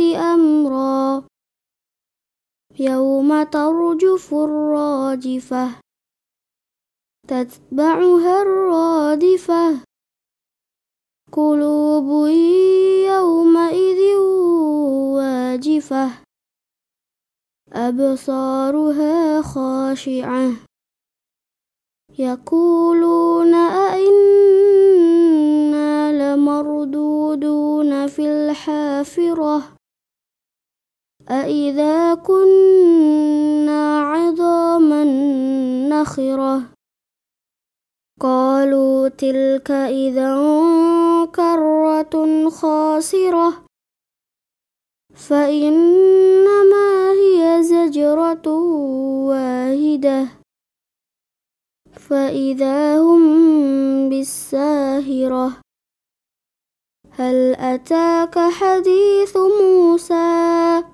أمرا. يوم ترجف الراجفة. تتبعها الرادفة. قلوب يومئذ واجفة. أبصارها خاشعة. يقولون أئنا لمردودون في الحافرة. أئذا كنا عظاما نخرة قالوا تلك إذا كرة خاسرة فإنما هي زجرة واحدة فإذا هم بالساهرة هل أتاك حديث موسى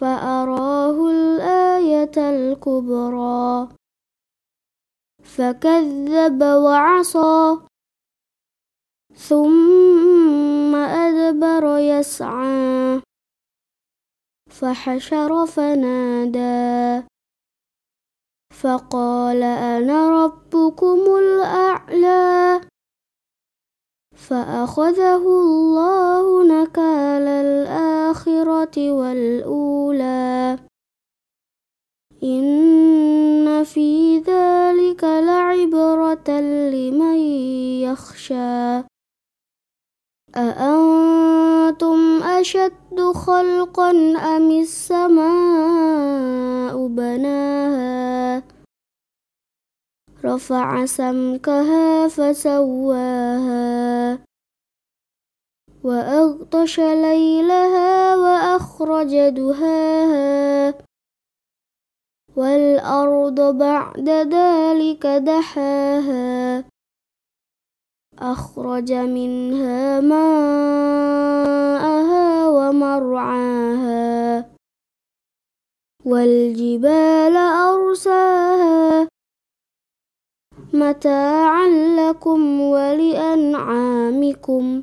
فأراه الآية الكبرى. فكذب وعصى. ثم أدبر يسعى. فحشر فنادى. فقال أنا ربكم الأعلى. فأخذه الله نكال الآخرة والأولى. إن في ذلك لعبرة لمن يخشى. أأنتم أشد خلقا أم السماء بناها؟ رفع سمكها فسواها. وأغطش ليلها وأخرج دهاها. والأرض بعد ذلك دحاها. أخرج منها ماءها ومرعاها. والجبال أرساها. متاعا لكم ولأنعامكم.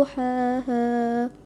إلا عشية أو ضحاها